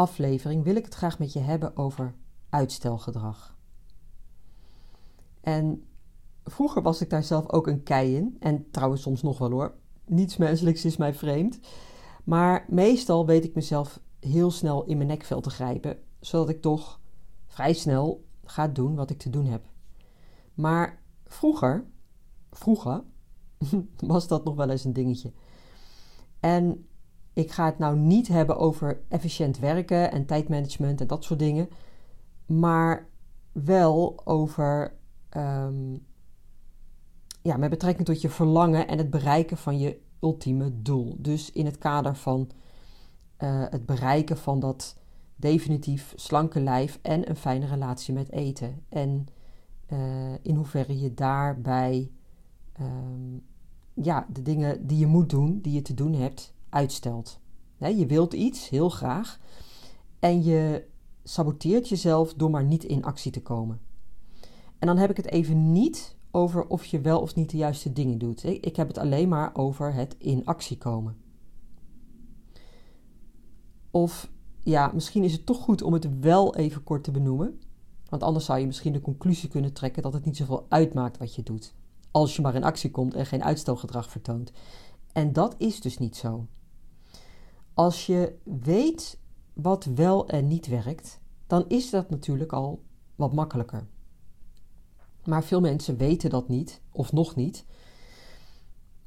aflevering wil ik het graag met je hebben over uitstelgedrag. En vroeger was ik daar zelf ook een kei in, en trouwens soms nog wel hoor. Niets menselijks is mij vreemd. Maar meestal weet ik mezelf heel snel in mijn nekvel te grijpen, zodat ik toch vrij snel ga doen wat ik te doen heb. Maar vroeger, vroeger, was dat nog wel eens een dingetje. En ik ga het nou niet hebben over efficiënt werken en tijdmanagement en dat soort dingen, maar wel over ehm, ja, met betrekking tot je verlangen en het bereiken van je ultieme doel. Dus in het kader van uh, het bereiken van dat definitief slanke lijf en een fijne relatie met eten. En uh, in hoeverre je daarbij um, ja, de dingen die je moet doen, die je te doen hebt, uitstelt. je wilt iets heel graag en je saboteert jezelf door maar niet in actie te komen. En dan heb ik het even niet over of je wel of niet de juiste dingen doet. Ik heb het alleen maar over het in actie komen. Of ja, misschien is het toch goed om het wel even kort te benoemen. Want anders zou je misschien de conclusie kunnen trekken dat het niet zoveel uitmaakt wat je doet. Als je maar in actie komt en geen uitstelgedrag vertoont. En dat is dus niet zo. Als je weet wat wel en niet werkt, dan is dat natuurlijk al wat makkelijker. Maar veel mensen weten dat niet, of nog niet.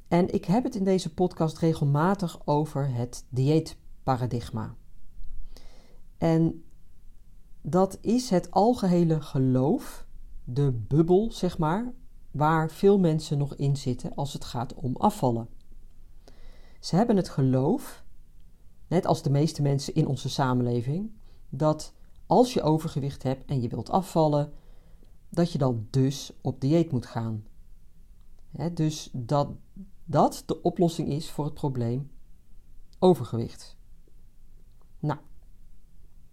En ik heb het in deze podcast regelmatig over het dieetparadigma. En dat is het algehele geloof, de bubbel zeg maar, waar veel mensen nog in zitten als het gaat om afvallen. Ze hebben het geloof, net als de meeste mensen in onze samenleving, dat als je overgewicht hebt en je wilt afvallen, dat je dan dus op dieet moet gaan. dus dat dat de oplossing is voor het probleem overgewicht. Nou,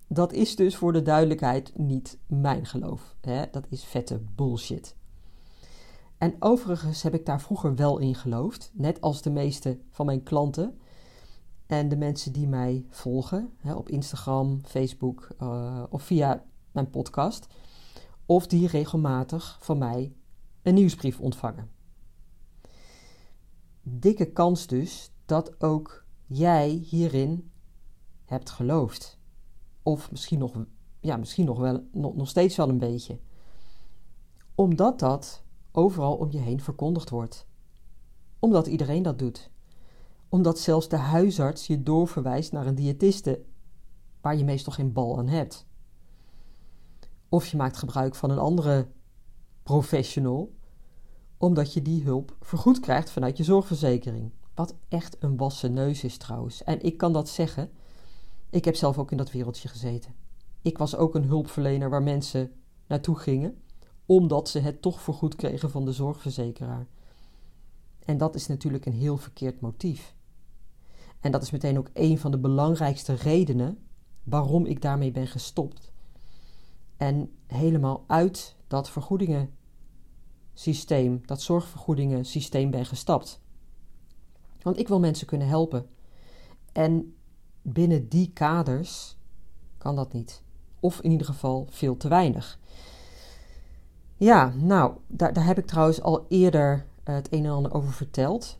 dat is dus voor de duidelijkheid niet mijn geloof. dat is vette bullshit. En overigens heb ik daar vroeger wel in geloofd, net als de meeste van mijn klanten en de mensen die mij volgen op Instagram, Facebook uh, of via mijn podcast of die regelmatig van mij een nieuwsbrief ontvangen. Dikke kans dus dat ook jij hierin hebt geloofd. Of misschien nog, ja, misschien nog, wel, nog, nog steeds wel een beetje. Omdat dat overal om je heen verkondigd wordt. Omdat iedereen dat doet. Omdat zelfs de huisarts je doorverwijst naar een diëtiste, waar je meestal geen bal aan hebt. Of je maakt gebruik van een andere professional, omdat je die hulp vergoed krijgt vanuit je zorgverzekering. Wat echt een wassen neus is trouwens. En ik kan dat zeggen. Ik heb zelf ook in dat wereldje gezeten. Ik was ook een hulpverlener waar mensen naartoe gingen, omdat ze het toch vergoed kregen van de zorgverzekeraar. En dat is natuurlijk een heel verkeerd motief. En dat is meteen ook een van de belangrijkste redenen waarom ik daarmee ben gestopt en helemaal uit dat vergoedingen systeem, dat zorgvergoedingen systeem ben gestapt. Want ik wil mensen kunnen helpen. En binnen die kaders kan dat niet. Of in ieder geval veel te weinig. Ja, nou, daar, daar heb ik trouwens al eerder eh, het een en ander over verteld.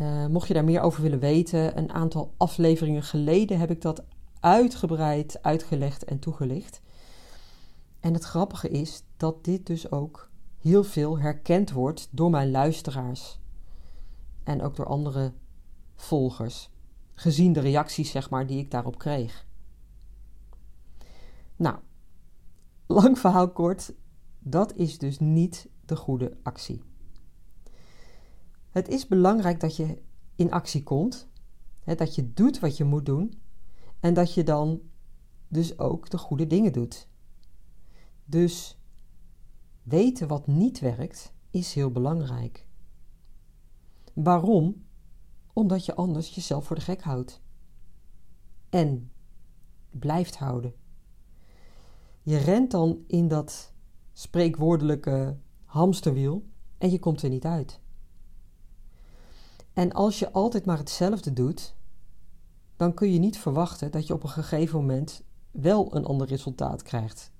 Uh, mocht je daar meer over willen weten, een aantal afleveringen geleden heb ik dat uitgebreid uitgelegd en toegelicht. En het grappige is dat dit dus ook heel veel herkend wordt door mijn luisteraars. En ook door andere volgers. Gezien de reacties, zeg maar, die ik daarop kreeg. Nou, lang verhaal kort, dat is dus niet de goede actie. Het is belangrijk dat je in actie komt, hè, dat je doet wat je moet doen en dat je dan dus ook de goede dingen doet. Dus weten wat niet werkt is heel belangrijk. Waarom? Omdat je anders jezelf voor de gek houdt. En blijft houden. Je rent dan in dat spreekwoordelijke hamsterwiel en je komt er niet uit. En als je altijd maar hetzelfde doet, dan kun je niet verwachten dat je op een gegeven moment wel een ander resultaat krijgt.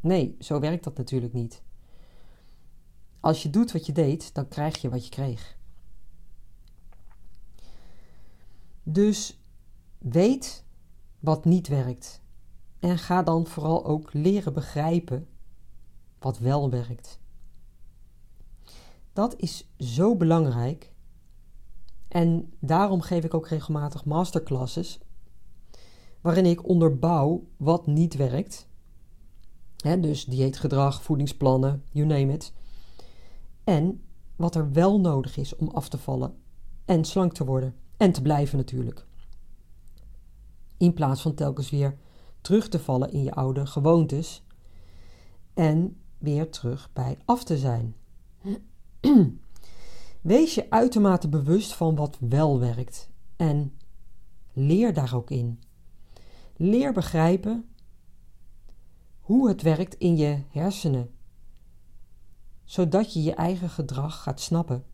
Nee, zo werkt dat natuurlijk niet. Als je doet wat je deed, dan krijg je wat je kreeg. Dus weet wat niet werkt en ga dan vooral ook leren begrijpen wat wel werkt. Dat is zo belangrijk en daarom geef ik ook regelmatig masterclasses waarin ik onderbouw wat niet werkt. Dus dieetgedrag, voedingsplannen, you name it. En wat er wel nodig is om af te vallen en slank te worden en te blijven natuurlijk. In plaats van telkens weer terug te vallen in je oude gewoontes en weer terug bij af te zijn. Wees je uitermate bewust van wat wel werkt en leer daar ook in. Leer begrijpen hoe het werkt in je hersenen, zodat je je eigen gedrag gaat snappen.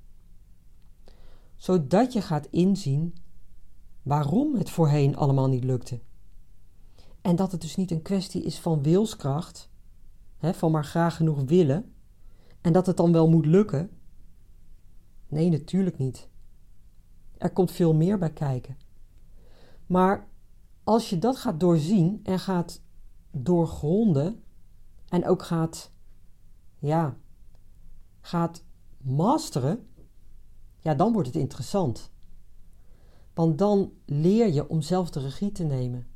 Zodat je gaat inzien waarom het voorheen allemaal niet lukte. En dat het dus niet een kwestie is van wilskracht, hè, van maar graag genoeg willen, en dat het dan wel moet lukken. Nee, natuurlijk niet. Er komt veel meer bij kijken. Maar als je dat gaat doorzien en gaat doorgronden en ook gaat, ja, gaat masteren, ja, dan wordt het interessant. Want dan leer je om zelf de regie te nemen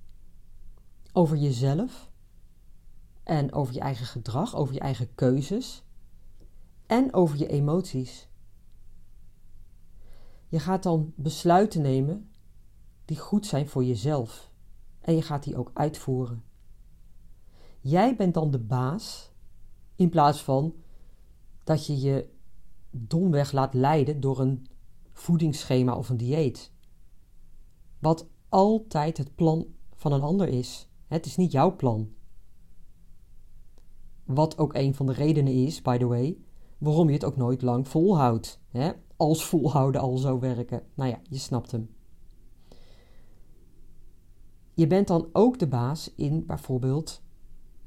over jezelf en over je eigen gedrag, over je eigen keuzes en over je emoties. Je gaat dan besluiten nemen die goed zijn voor jezelf en je gaat die ook uitvoeren. Jij bent dan de baas in plaats van dat je je domweg laat leiden door een voedingsschema of een dieet. Wat altijd het plan van een ander is. Het is niet jouw plan. Wat ook een van de redenen is, by the way, waarom je het ook nooit lang volhoudt. Hè? Als volhouden al zou werken. Nou ja, je snapt hem. Je bent dan ook de baas in bijvoorbeeld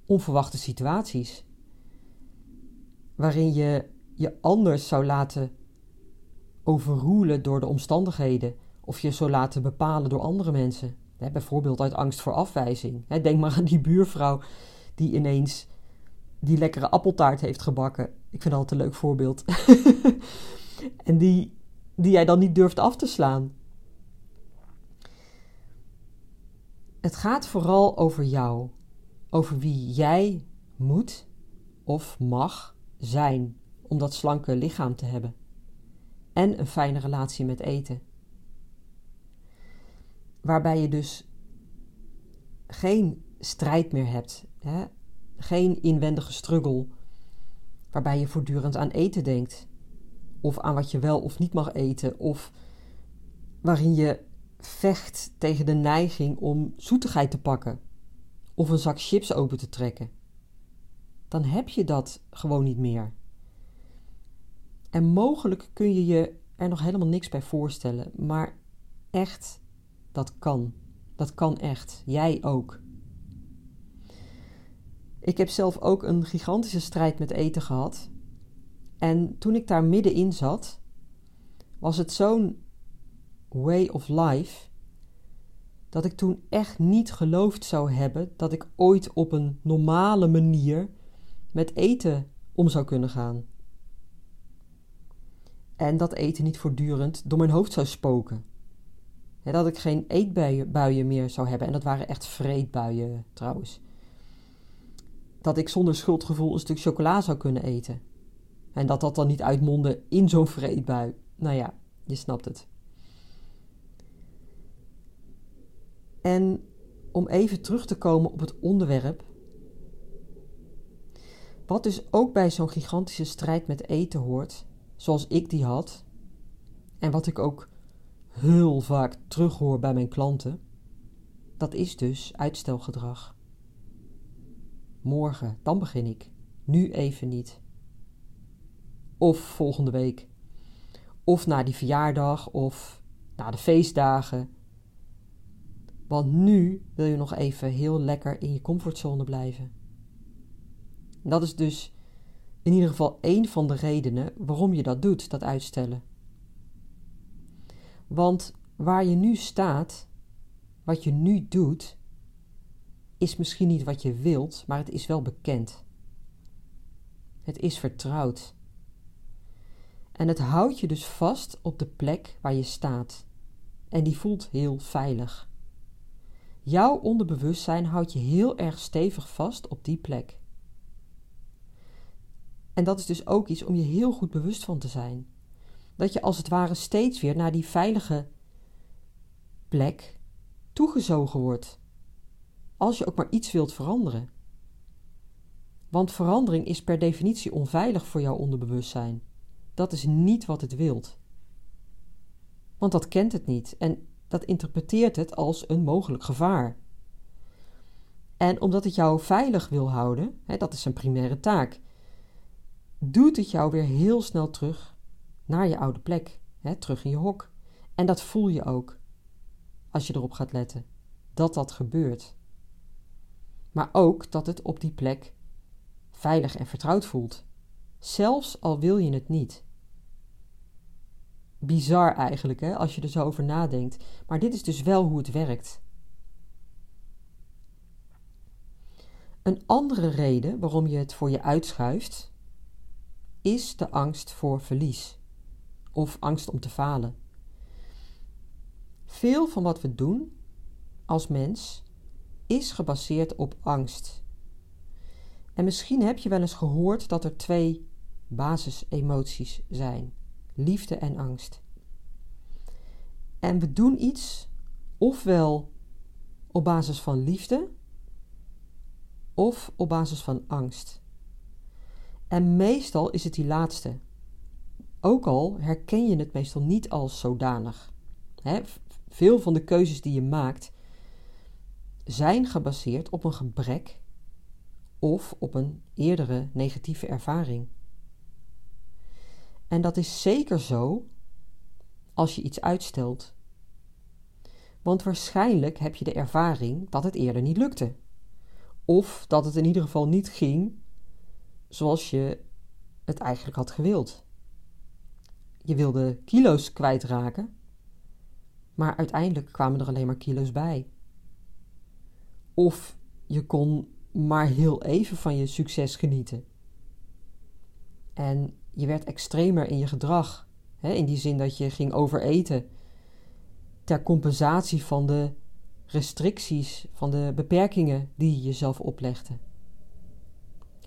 onverwachte situaties. Waarin je je anders zou laten overroelen door de omstandigheden. Of je zou laten bepalen door andere mensen. Bijvoorbeeld uit angst voor afwijzing. Denk maar aan die buurvrouw die ineens die lekkere appeltaart heeft gebakken. Ik vind dat een leuk voorbeeld. en die, die jij dan niet durft af te slaan. Het gaat vooral over jou. Over wie jij moet of mag zijn om dat slanke lichaam te hebben. En een fijne relatie met eten. Waarbij je dus geen strijd meer hebt. Hè? Geen inwendige struggle. Waarbij je voortdurend aan eten denkt. Of aan wat je wel of niet mag eten. Of waarin je vecht tegen de neiging om zoetigheid te pakken. Of een zak chips open te trekken. Dan heb je dat gewoon niet meer. En mogelijk kun je je er nog helemaal niks bij voorstellen. Maar echt dat kan. Dat kan echt. Jij ook. Ik heb zelf ook een gigantische strijd met eten gehad. En toen ik daar middenin zat, was het zo'n way of life dat ik toen echt niet geloofd zou hebben dat ik ooit op een normale manier met eten om zou kunnen gaan. En dat eten niet voortdurend door mijn hoofd zou spoken dat ik geen eetbuien meer zou hebben. En dat waren echt vreedbuien trouwens. Dat ik zonder schuldgevoel een stuk chocola zou kunnen eten. En dat dat dan niet uitmondde in zo'n vreedbui. Nou ja, je snapt het. En om even terug te komen op het onderwerp. Wat dus ook bij zo'n gigantische strijd met eten hoort, zoals ik die had, en wat ik ook heel vaak terughoor bij mijn klanten, dat is dus uitstelgedrag. Morgen, dan begin ik. Nu even niet. Of volgende week. Of na die verjaardag of na de feestdagen. Want nu wil je nog even heel lekker in je comfortzone blijven. dat is dus in ieder geval één van de redenen waarom je dat doet, dat uitstellen. Want waar je nu staat, wat je nu doet, is misschien niet wat je wilt, maar het is wel bekend. Het is vertrouwd. En het houdt je dus vast op de plek waar je staat. En die voelt heel veilig. Jouw onderbewustzijn houdt je heel erg stevig vast op die plek. En dat is dus ook iets om je heel goed bewust van te zijn. Dat je als het ware steeds weer naar die veilige plek toegezogen wordt. Als je ook maar iets wilt veranderen. Want verandering is per definitie onveilig voor jouw onderbewustzijn. Dat is niet wat het wilt. Want dat kent het niet en dat interpreteert het als een mogelijk gevaar. En omdat het jou veilig wil houden, hè, dat is zijn primaire taak, doet het jou weer heel snel terug naar je oude plek, hè, terug in je hok. En dat voel je ook, als je erop gaat letten, dat dat gebeurt. Maar ook dat het op die plek veilig en vertrouwd voelt, zelfs al wil je het niet. Bizar eigenlijk, hè, als je er zo over nadenkt, maar dit is dus wel hoe het werkt. Een andere reden waarom je het voor je uitschuift, is de angst voor verlies of angst om te falen. Veel van wat we doen als mens is gebaseerd op angst. En misschien heb je wel eens gehoord dat er twee basisemoties zijn: liefde en angst. En we doen iets ofwel op basis van liefde of op basis van angst. En meestal is het die laatste. Ook al herken je het meestal niet als zodanig. veel van de keuzes die je maakt zijn gebaseerd op een gebrek of op een eerdere negatieve ervaring. En dat is zeker zo als je iets uitstelt. Want waarschijnlijk heb je de ervaring dat het eerder niet lukte. Of dat het in ieder geval niet ging zoals je het eigenlijk had gewild. Je wilde kilo's kwijtraken, maar uiteindelijk kwamen er alleen maar kilo's bij. Of je kon maar heel even van je succes genieten. En je werd extremer in je gedrag, hè, in die zin dat je ging overeten ter compensatie van de restricties, van de beperkingen die je jezelf oplegde.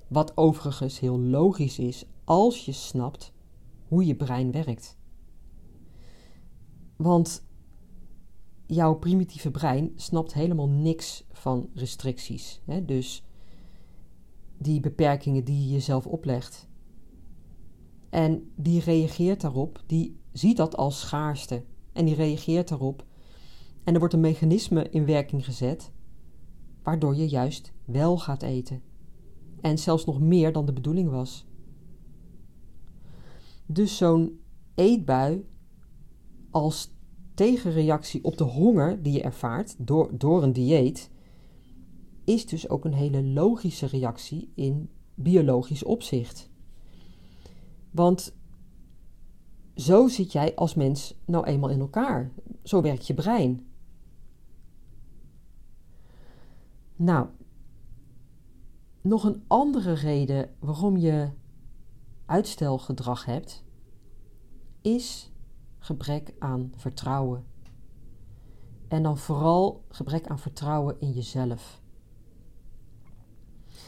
Wat overigens heel logisch is als je snapt hoe je brein werkt. Want jouw primitieve brein snapt helemaal niks van restricties. Hè? Dus die beperkingen die je jezelf oplegt. En die reageert daarop, die ziet dat als schaarste. En die reageert daarop. En er wordt een mechanisme in werking gezet, waardoor je juist wel gaat eten. En zelfs nog meer dan de bedoeling was. Dus zo'n eetbui als tegenreactie op de honger die je ervaart door, door een dieet, is dus ook een hele logische reactie in biologisch opzicht. Want zo zit jij als mens nou eenmaal in elkaar. Zo werkt je brein. Nou, nog een andere reden waarom je uitstelgedrag hebt, is gebrek aan vertrouwen. En dan vooral gebrek aan vertrouwen in jezelf.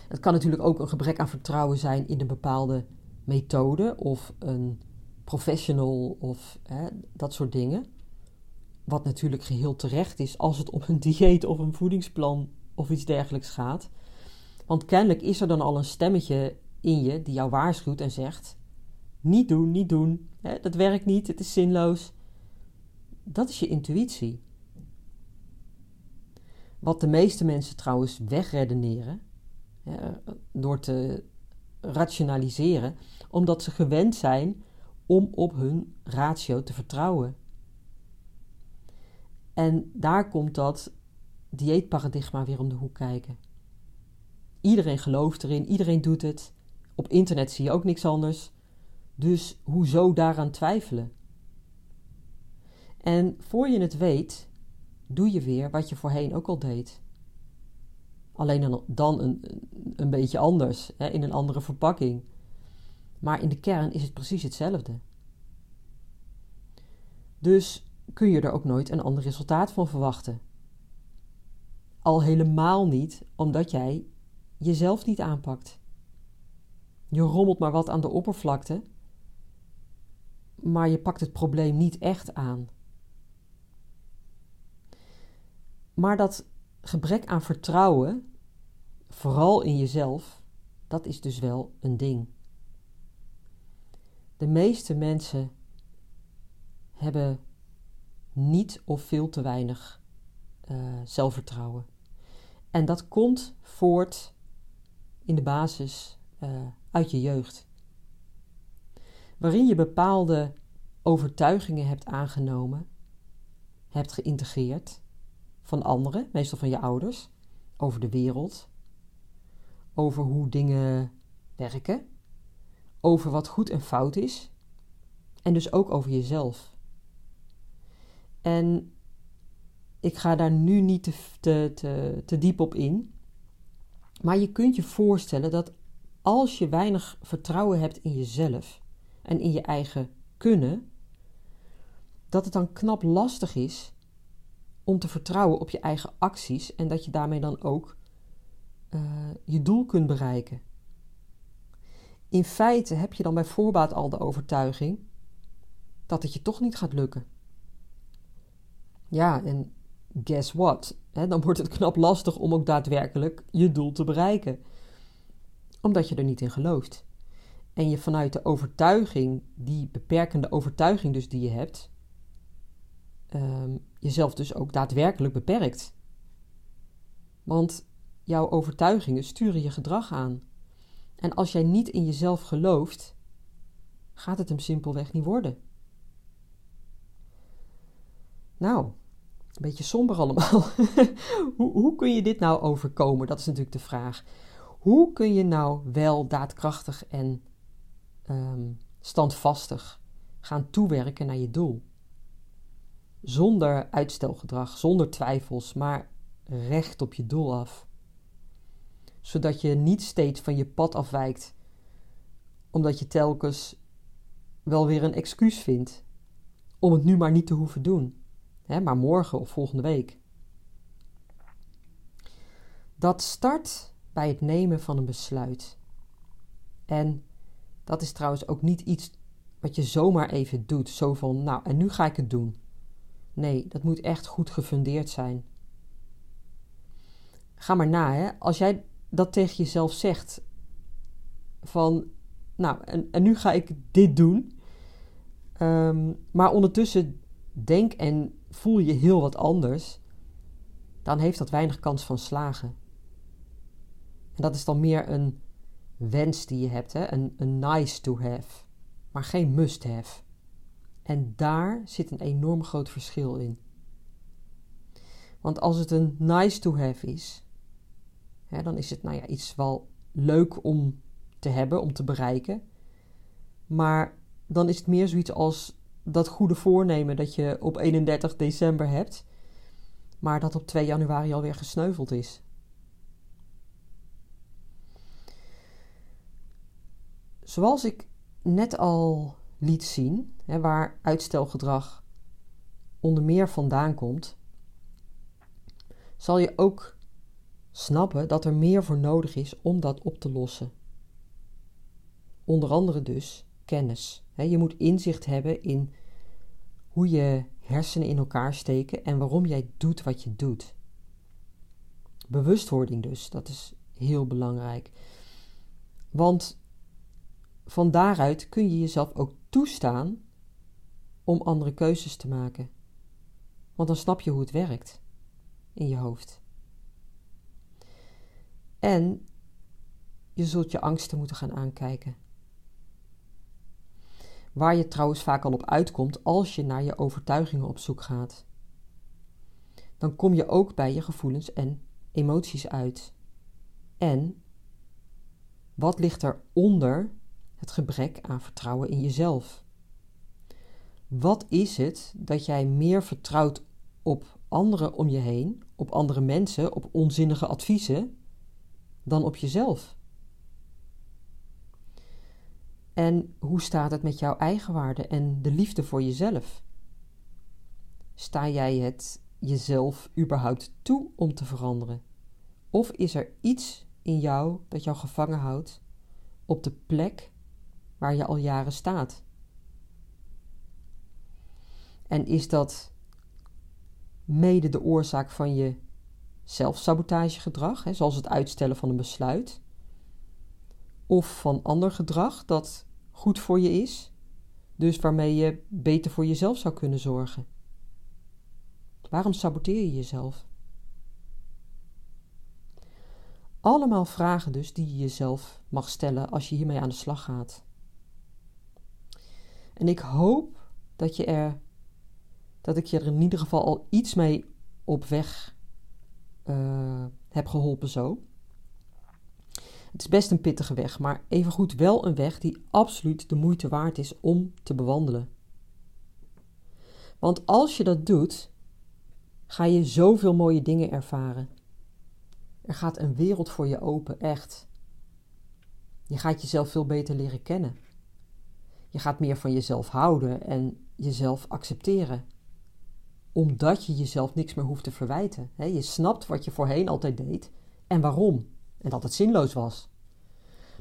Het kan natuurlijk ook een gebrek aan vertrouwen zijn in een bepaalde methode of een professional of hè, dat soort dingen. Wat natuurlijk geheel terecht is als het om een dieet of een voedingsplan of iets dergelijks gaat. Want kennelijk is er dan al een stemmetje in je die jou waarschuwt en zegt: Niet doen, niet doen, hè, dat werkt niet, het is zinloos. Dat is je intuïtie. Wat de meeste mensen trouwens wegredeneren, hè, door te rationaliseren, omdat ze gewend zijn om op hun ratio te vertrouwen. En daar komt dat dieetparadigma weer om de hoek kijken. Iedereen gelooft erin, iedereen doet het. Op internet zie je ook niks anders. Dus hoezo daaraan twijfelen? En voor je het weet, doe je weer wat je voorheen ook al deed. Alleen dan een, een beetje anders, hè, in een andere verpakking. Maar in de kern is het precies hetzelfde. Dus kun je er ook nooit een ander resultaat van verwachten. Al helemaal niet omdat jij jezelf niet aanpakt. Je rommelt maar wat aan de oppervlakte, maar je pakt het probleem niet echt aan. Maar dat gebrek aan vertrouwen, vooral in jezelf, dat is dus wel een ding. De meeste mensen hebben niet of veel te weinig uh, zelfvertrouwen. En dat komt voort in de basis uh, uit je jeugd. Waarin je bepaalde overtuigingen hebt aangenomen, hebt geïntegreerd van anderen, meestal van je ouders, over de wereld, over hoe dingen werken, over wat goed en fout is en dus ook over jezelf. En ik ga daar nu niet te, te, te, diep op in. Maar je kunt je voorstellen dat als je weinig vertrouwen hebt in jezelf en in je eigen kunnen, dat het dan knap lastig is om te vertrouwen op je eigen acties en dat je daarmee dan ook uh, je doel kunt bereiken. In feite heb je dan bij voorbaat al de overtuiging dat het je toch niet gaat lukken. Ja, en guess what? dan wordt het knap lastig om ook daadwerkelijk je doel te bereiken. Omdat je er niet in gelooft. En je vanuit de overtuiging, die beperkende overtuiging dus die je hebt, ehm, jezelf dus ook daadwerkelijk beperkt. Want jouw overtuigingen sturen je gedrag aan. En als jij niet in jezelf gelooft, gaat het hem simpelweg niet worden. Nou, een beetje somber allemaal. hoe, hoe kun je dit nou overkomen? Dat is natuurlijk de vraag. Hoe kun je nou wel daadkrachtig en um, standvastig gaan toewerken naar je doel? Zonder uitstelgedrag, zonder twijfels, maar recht op je doel af. Zodat je niet steeds van je pad afwijkt, omdat je telkens wel weer een excuus vindt om het nu maar niet te hoeven doen hè, maar morgen of volgende week. Dat start bij het nemen van een besluit. En dat is trouwens ook niet iets wat je zomaar even doet, zo van, nou, en nu ga ik het doen. Nee, dat moet echt goed gefundeerd zijn. Ga maar na, hè. Als jij dat tegen jezelf zegt, van, nou, en, en nu ga ik dit doen, um, maar ondertussen denk en voel je heel wat anders, dan heeft dat weinig kans van slagen. En dat is dan meer een wens die je hebt, hè? Een, een nice to have, maar geen must have. En daar zit een enorm groot verschil in. Want als het een nice to have is, dan is het nou ja, iets wel leuk om te hebben, om te bereiken. Maar dan is het meer zoiets als dat goede voornemen dat je op 31 december hebt, maar dat op 2 januari alweer gesneuveld is. Zoals ik net al liet zien, hè, waar uitstelgedrag onder meer vandaan komt, zal je ook snappen dat er meer voor nodig is om dat op te lossen. Onder andere dus kennis. Je moet inzicht hebben in hoe je hersenen in elkaar steken en waarom jij doet wat je doet. Bewustwording dus, dat is heel belangrijk. Want van daaruit kun je jezelf ook toestaan om andere keuzes te maken. Want dan snap je hoe het werkt in je hoofd. En je zult je angsten moeten gaan aankijken. Waar je trouwens vaak al op uitkomt als je naar je overtuigingen op zoek gaat. Dan kom je ook bij je gevoelens en emoties uit. En wat ligt eronder het gebrek aan vertrouwen in jezelf? Wat is het dat jij meer vertrouwt op anderen om je heen, op andere mensen, op onzinnige adviezen, dan op jezelf? En hoe staat het met jouw eigenwaarde en de liefde voor jezelf? Sta jij het jezelf überhaupt toe om te veranderen? Of is er iets in jou dat jou gevangen houdt op de plek waar je al jaren staat? En is dat mede de oorzaak van je zelfsabotagegedrag, hè, zoals het uitstellen van een besluit? Of van ander gedrag dat goed voor je is, dus waarmee je beter voor jezelf zou kunnen zorgen? Waarom saboteer je jezelf? Allemaal vragen dus die je jezelf mag stellen als je hiermee aan de slag gaat. En ik hoop dat je er dat ik je er in ieder geval al iets mee op weg uh, heb geholpen zo. Het is best een pittige weg, maar evengoed wel een weg die absoluut de moeite waard is om te bewandelen. Want als je dat doet, ga je zoveel mooie dingen ervaren. Er gaat een wereld voor je open, echt. Je gaat jezelf veel beter leren kennen. Je gaat meer van jezelf houden en jezelf accepteren omdat je jezelf niks meer hoeft te verwijten. Je snapt wat je voorheen altijd deed en waarom. En dat het zinloos was.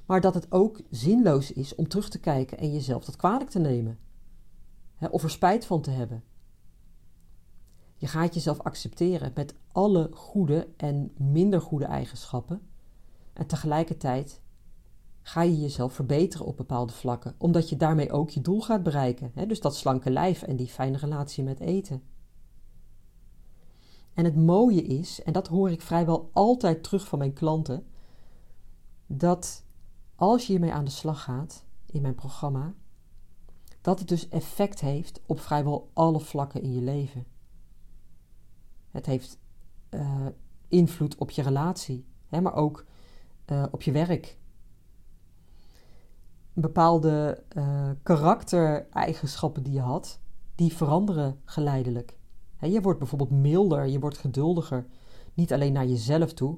Maar dat het ook zinloos is om terug te kijken en jezelf dat kwalijk te nemen. Of er spijt van te hebben. Je gaat jezelf accepteren met alle goede en minder goede eigenschappen. En tegelijkertijd ga je jezelf verbeteren op bepaalde vlakken, omdat je daarmee ook je doel gaat bereiken. Dus dat slanke lijf en die fijne relatie met eten. En het mooie is, en dat hoor ik vrijwel altijd terug van mijn klanten, dat als je hiermee aan de slag gaat in mijn programma, dat het dus effect heeft op vrijwel alle vlakken in je leven. Het heeft uh, invloed op je relatie, hè, maar ook uh, op je werk. Bepaalde uh, karaktereigenschappen die je had, die veranderen geleidelijk je wordt bijvoorbeeld milder, je wordt geduldiger. Niet alleen naar jezelf toe,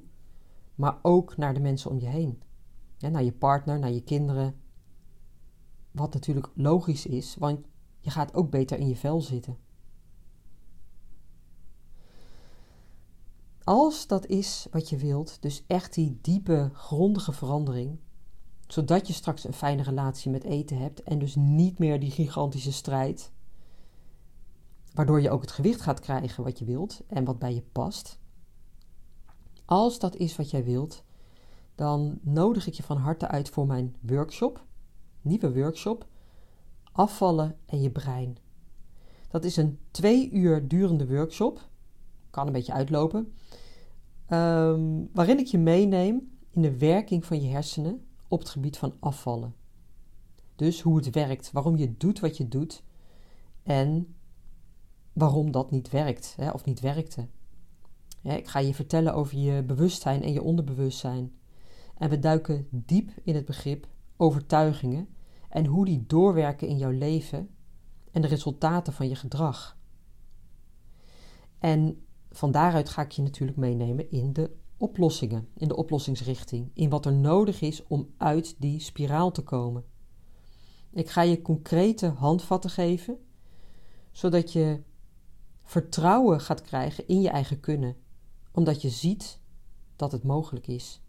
maar ook naar de mensen om je heen. naar je partner, naar je kinderen. Wat natuurlijk logisch is, want je gaat ook beter in je vel zitten. Als dat is wat je wilt, dus echt die diepe, grondige verandering, zodat je straks een fijne relatie met eten hebt en dus niet meer die gigantische strijd waardoor je ook het gewicht gaat krijgen wat je wilt en wat bij je past. Als dat is wat jij wilt, dan nodig ik je van harte uit voor mijn workshop, nieuwe workshop, afvallen en je brein. Dat is een twee uur durende workshop, kan een beetje uitlopen, um, waarin ik je meeneem in de werking van je hersenen op het gebied van afvallen. Dus hoe het werkt, waarom je doet wat je doet en waarom dat niet werkt hè, of niet werkte. ik ga je vertellen over je bewustzijn en je onderbewustzijn. En we duiken diep in het begrip overtuigingen en hoe die doorwerken in jouw leven en de resultaten van je gedrag. En van daaruit ga ik je natuurlijk meenemen in de oplossingen, in de oplossingsrichting, in wat er nodig is om uit die spiraal te komen. Ik ga je concrete handvatten geven, zodat je vertrouwen gaat krijgen in je eigen kunnen, omdat je ziet dat het mogelijk is.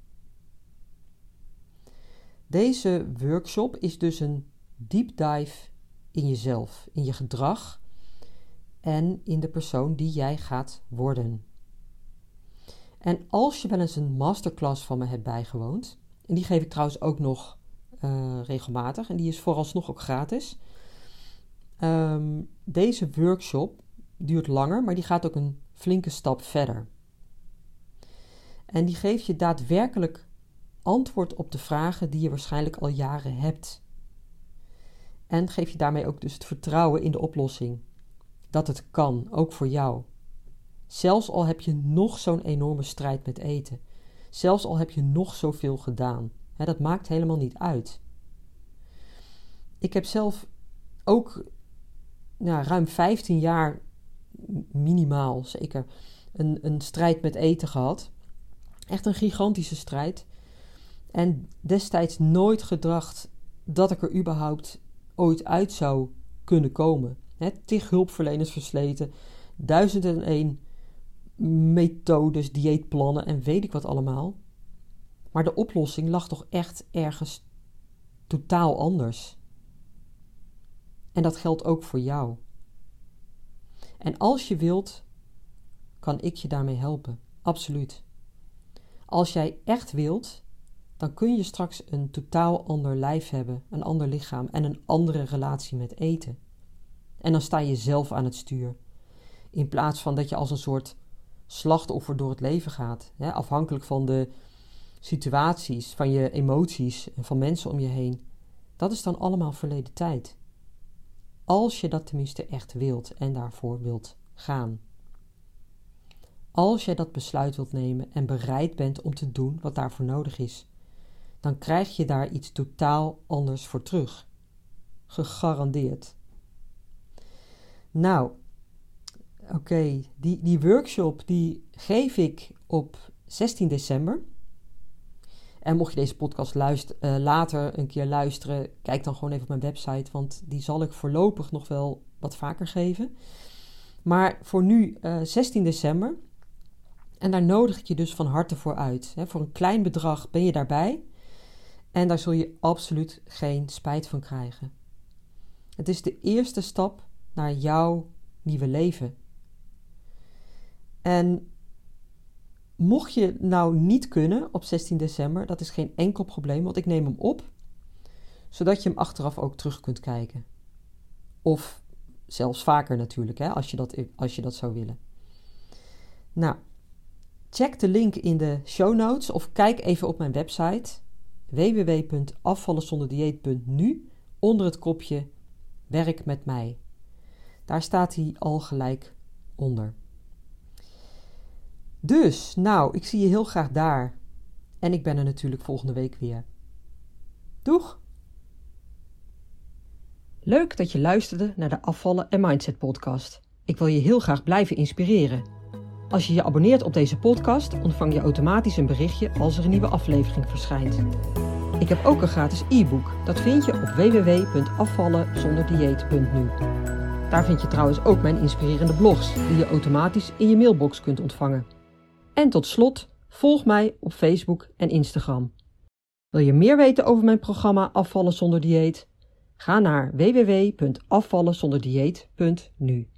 Deze workshop is dus een deep dive in jezelf, in je gedrag en in de persoon die jij gaat worden. En als je wel eens een masterclass van me hebt bijgewoond, en die geef ik trouwens ook nog uh, regelmatig, en die is vooralsnog ook gratis. Um, deze workshop duurt langer, maar die gaat ook een flinke stap verder. En die geeft je daadwerkelijk antwoord op de vragen die je waarschijnlijk al jaren hebt. En geef je daarmee ook dus het vertrouwen in de oplossing. Dat het kan, ook voor jou. Zelfs al heb je nog zo'n enorme strijd met eten. Zelfs al heb je nog zoveel gedaan. Dat maakt helemaal niet uit. Ik heb zelf ook nou, ruim 15 jaar minimaal zeker een, een strijd met eten gehad. Echt een gigantische strijd. En destijds nooit gedacht dat ik er überhaupt ooit uit zou kunnen komen. He, tig hulpverleners versleten, duizend en één methodes, dieetplannen en weet ik wat allemaal. Maar de oplossing lag toch echt ergens totaal anders. En dat geldt ook voor jou. En als je wilt, kan ik je daarmee helpen. Absoluut. Als jij echt wilt, dan kun je straks een totaal ander lijf hebben, een ander lichaam en een andere relatie met eten. En dan sta je zelf aan het stuur. In plaats van dat je als een soort slachtoffer door het leven gaat, hè, afhankelijk van de situaties, van je emoties en van mensen om je heen. Dat is dan allemaal verleden tijd. Als je dat tenminste echt wilt en daarvoor wilt gaan. Als jij dat besluit wilt nemen en bereid bent om te doen wat daarvoor nodig is, dan krijg je daar iets totaal anders voor terug. Gegarandeerd. Nou, oké, die, die workshop die geef ik op 16 december. En mocht je deze podcast uh, later een keer luisteren, kijk dan gewoon even op mijn website, want die zal ik voorlopig nog wel wat vaker geven. Maar voor nu uh, eh, 16 december. En daar nodig ik je dus van harte voor uit. Voor een klein bedrag ben je daarbij. En daar zul je absoluut geen spijt van krijgen. Het is de eerste stap naar jouw nieuwe leven. En mocht je nou niet kunnen op 16 december, dat is geen enkel probleem, want ik neem hem op, zodat je hem achteraf ook terug kunt kijken. Of zelfs vaker natuurlijk, hè, als, je dat, als je dat zou willen. Nou, check de link in de show notes of kijk even op mijn website www.afvallenzonderdieet.nu onder het kopje Werk met mij. Daar staat hij al gelijk onder. Dus, nou, ik zie je heel graag daar. En ik ben er natuurlijk volgende week weer. Doeg! Leuk dat je luisterde naar de Afvallen en Mindset podcast. Ik wil je heel graag blijven inspireren. Als je je abonneert op deze podcast, ontvang je automatisch een berichtje als er een nieuwe aflevering verschijnt. Ik heb ook een gratis e-book. Dat vind je op www.afvallenzonderdieet.nu. Daar vind je trouwens ook mijn inspirerende blogs, die je automatisch in je mailbox kunt ontvangen. En tot slot, volg mij op Facebook en Instagram. Wil je meer weten over mijn programma Afvallen zonder dieet? Ga naar www.afvallenzonderdieet.nu.